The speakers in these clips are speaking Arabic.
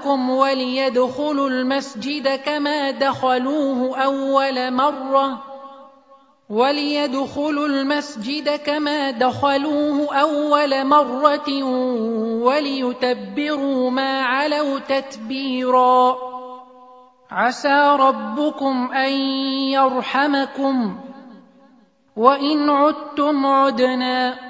وجوهكم وليدخلوا المسجد كما دخلوه أول مرة وليدخلوا المسجد كما دخلوه أول مرة وليتبروا ما علوا تتبيرا عسى ربكم أن يرحمكم وإن عدتم عدنا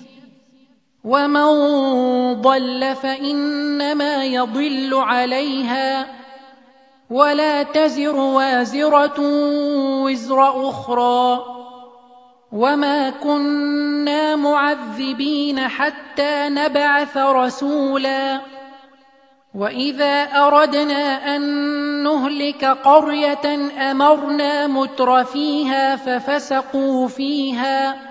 ومن ضل فانما يضل عليها ولا تزر وازره وزر أخرى وما كنا معذبين حتى نبعث رسولا واذا اردنا ان نهلك قريه امرنا متر فيها ففسقوا فيها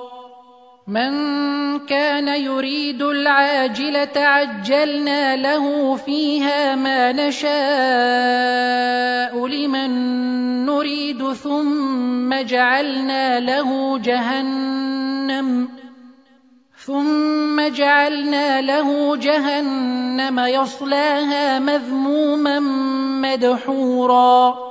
من كان يريد العاجلة عجلنا له فيها ما نشاء لمن نريد ثم جعلنا له جهنم ثم جعلنا له جهنم يصلاها مذموما مدحورا.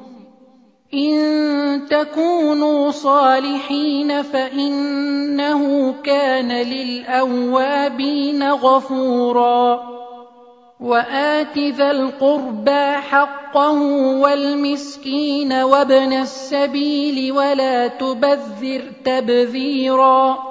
إن تكونوا صالحين فإنه كان للأوابين غفورا. وآت ذا القربى حقه والمسكين وابن السبيل ولا تبذر تبذيراً.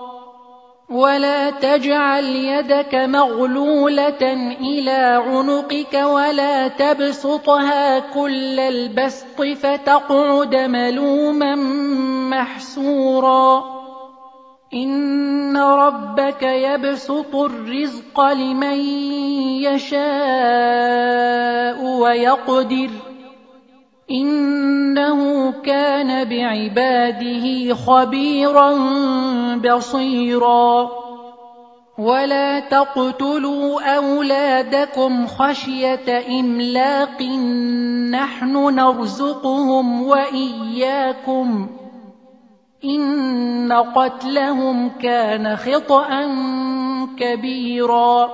ولا تجعل يدك مغلولة إلى عنقك ولا تبسطها كل البسط فتقعد ملوما محسورا. إن ربك يبسط الرزق لمن يشاء ويقدر. إنه كان بعباده خبيرا بصيرا. ولا تقتلوا اولادكم خشيه املاق نحن نرزقهم واياكم ان قتلهم كان خطا كبيرا.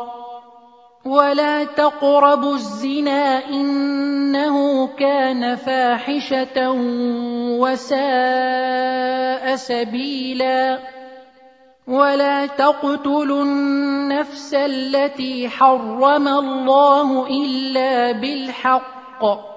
ولا تقربوا الزنا انه كان فاحشة وساء سبيلا. ولا تقتلوا النفس التي حرم الله إلا بالحق.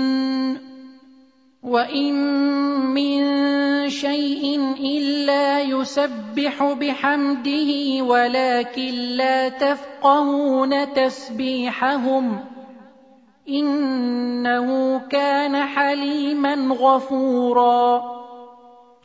وان من شيء الا يسبح بحمده ولكن لا تفقهون تسبيحهم إنه كان حليما غفورا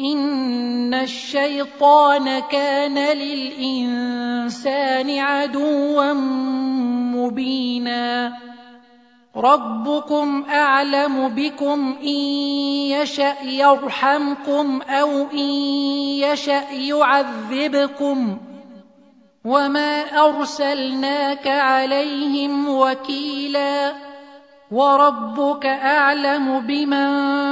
إن الشيطان كان للإنسان عدوا مبينا ربكم أعلم بكم إن يشأ يرحمكم أو إن يشأ يعذبكم وما ارسلناك عليهم وكيلا وربك اعلم بمن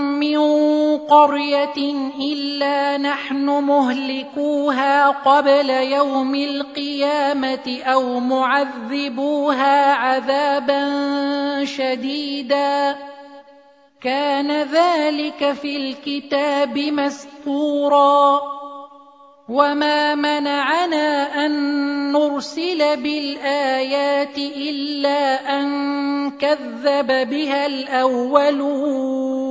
من قرية إلا نحن مهلكوها قبل يوم القيامة أو معذبوها عذابا شديدا. كان ذلك في الكتاب مسطورا وما منعنا أن نرسل بالآيات إلا أن كذب بها الأولون.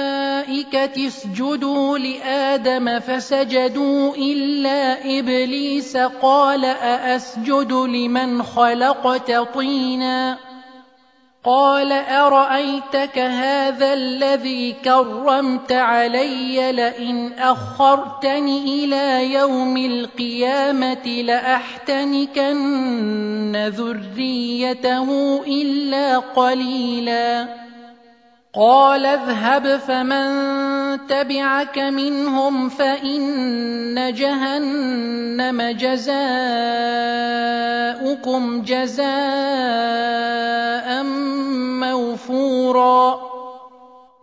اسجدوا لآدم فسجدوا إلا إبليس قال أأسجد لمن خلقت طينا قال أرأيتك هذا الذي كرمت علي لئن أخرتني إلى يوم القيامة لأحتنكن ذريته إلا قليلا قال اذهب فمن تبعك منهم فإن جهنم جزاؤكم جزاء موفورا.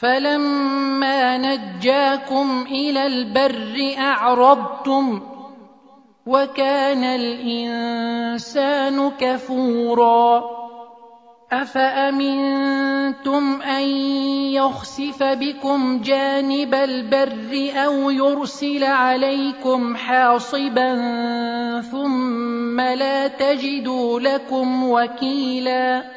فلما نجاكم إلى البر اعرضتم وكان الانسان كفورا افامنتم ان يخسف بكم جانب البر أو يرسل عليكم حاصبا ثم لا تجدوا لكم وكيلا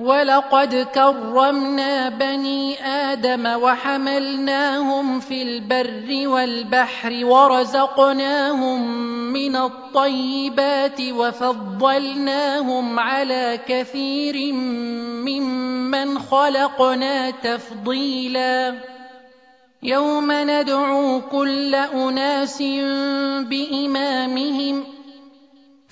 وَلَقَدْ كَرَّمْنَا بَنِي آدَمَ وَحَمَلْنَاهُمْ فِي الْبَرِّ وَالْبَحْرِ وَرَزَقْنَاهُم مِّنَ الطَّيِّبَاتِ وَفَضَّلْنَاهُمْ عَلَىٰ كَثِيرٍ مِّمَّنْ خَلَقْنَا تَفْضِيلًا. يَوْمَ نَدْعُو كُلَّ أُنَاسٍ بِإِمَامِهِمْ ۖ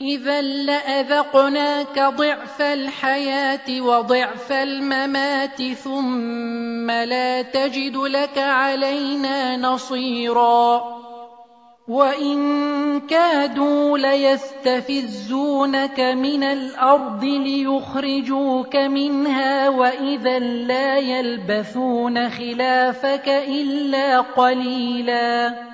إِذًا لَّأَذَقْنَاكَ ضِعْفَ الْحَيَاةِ وَضِعْفَ الْمَمَاتِ ثُمَّ لَا تَجِدُ لَكَ عَلَيْنَا نَصِيرًا وَإِن كَادُوا لَيَسْتَفِزُّونَكَ مِنَ الْأَرْضِ لِيُخْرِجُوكَ مِنْهَا وَإِذًا لَّا يَلْبَثُونَ خِلَافَكَ إِلَّا قَلِيلًا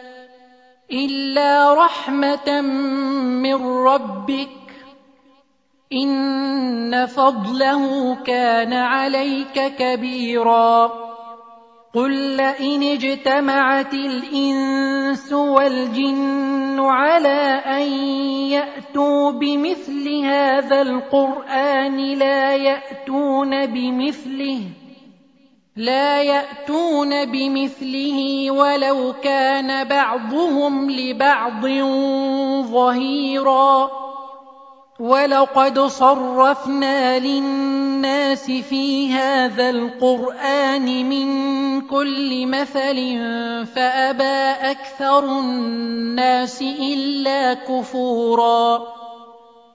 إِلَّا رَحْمَةً مِّن رَّبِّكَ ۚ. إِنَّ فَضْلَهُ كَانَ عَلَيْكَ كَبِيرًا. قُل لَّئِنِ اجْتَمَعَتِ الْإِنسُ وَالْجِنُّ عَلَىٰ أَن يَأْتُوا بِمِثْلِ هَٰذَا الْقُرْآنِ لَا يَأْتُونَ بِمِثْلِهِ. لَا يَأْتُونَ بِمِثْلِهِ وَلَوْ كَانَ بَعْضُهُمْ لِبَعْضٍ ظَهِيرًا. ولقد صرفنا للناس في هذا القرآن من كل مثل فأبى أكثر الناس إلا كفورا.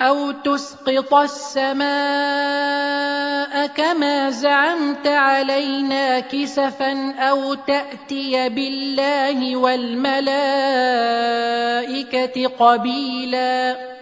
أو تسقط السماء كما زعمت علينا كسفا أو تأتي بالله والملائكة قبيلاً.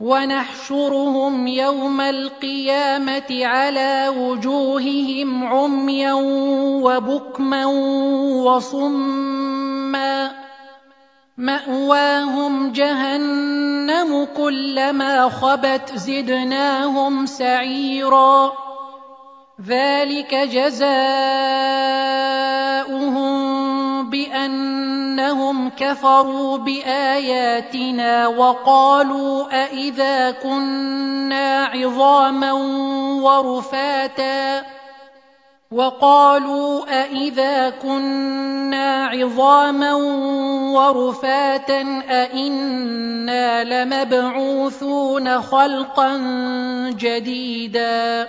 ونحشرهم يوم القيامة على وجوههم عميا وبكما وصما. مأواهم جهنم كلما خبت زدناهم سعيرا. ذلك جزاؤهم بأنهم كفروا بآياتنا وقالوا أإذا كنا عظاما ورفاتا وقالوا أإذا كنا عظاما ورفاتا أإنا لمبعوثون خلقا جديدا